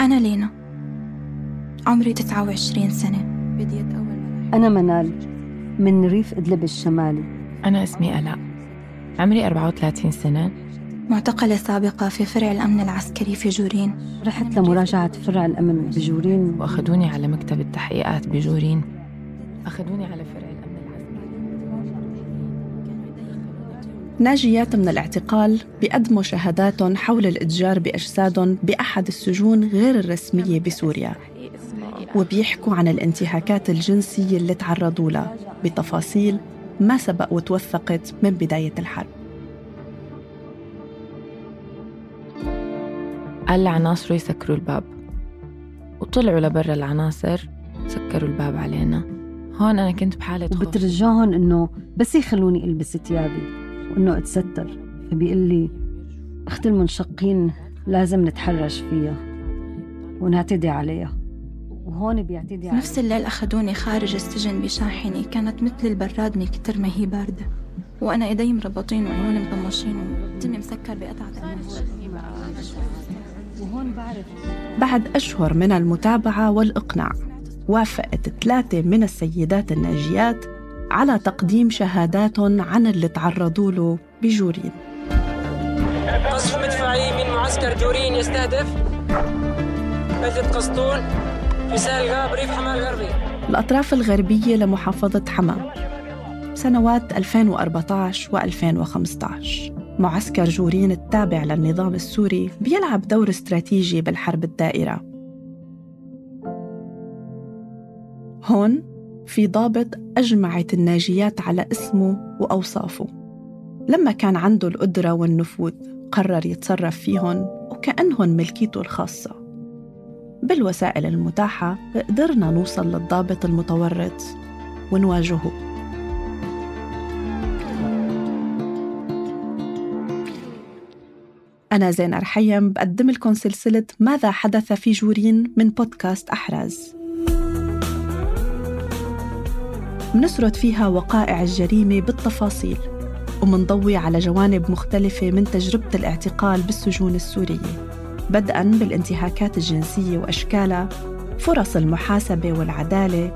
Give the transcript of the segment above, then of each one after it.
أنا لينا. عمري 29 سنة. بديت أول أنا منال من ريف إدلب الشمالي. أنا اسمي ألاء عمري 34 سنة. معتقلة سابقة في فرع الأمن العسكري في جورين. رحت لمراجعة فرع الأمن بجورين. وأخذوني على مكتب التحقيقات بجورين. أخذوني على فرع الأمن. ناجيات من الاعتقال بيقدموا شهاداتهم حول الإتجار بأجسادهم بأحد السجون غير الرسمية بسوريا. وبيحكوا عن الانتهاكات الجنسية اللي تعرضوا لها بتفاصيل ما سبق وتوثقت من بداية الحرب. قال لعناصره يسكروا الباب. وطلعوا لبرا العناصر سكروا الباب علينا. هون أنا كنت بحالة خوف. وبترجاهم إنه بس يخلوني ألبس ثيابي. وإنه أتستر. فبيقول لي أخت المنشقين لازم نتحرش فيها ونعتدي عليها. وهون بيعتدي عليها. نفس الليل أخذوني خارج السجن بشاحنة كانت مثل البراد من كتر ما هي باردة. وأنا إيدي مربطين وعيوني مطمشين وتمي مسكر بقطعة قماش وهون بعرف. بعد أشهر من المتابعة والإقناع وافقت ثلاثة من السيدات الناجيات على تقديم شهاداتهم عن اللي تعرضوا له بجورين. قصف مدفعي من معسكر جورين يستهدف. بلدة قسطون في سهل غاب ريف حماه الغربي الأطراف الغربية لمحافظة حما سنوات 2014 و2015 معسكر جورين التابع للنظام السوري بيلعب دور استراتيجي بالحرب الدائرة. هون في ضابط أجمعت الناجيات على اسمه وأوصافه. لما كان عنده القدرة والنفوذ قرر يتصرف فيهم وكأنهم ملكيته الخاصة. بالوسائل المتاحة قدرنا نوصل للضابط المتورط ونواجهه. أنا زينة رحيم بقدم لكم سلسلة ماذا حدث في جورين من بودكاست أحراز. منسرد فيها وقائع الجريمة بالتفاصيل ومنضوي على جوانب مختلفة من تجربة الاعتقال بالسجون السورية بدءا بالانتهاكات الجنسية وأشكالها فرص المحاسبة والعدالة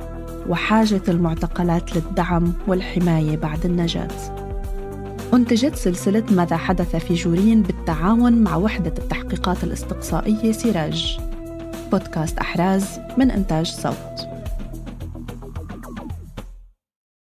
وحاجة المعتقلات للدعم والحماية بعد النجاة. أنتجت سلسلة ماذا حدث في جورين بالتعاون مع وحدة التحقيقات الاستقصائية سراج بودكاست أحراز من إنتاج صوت.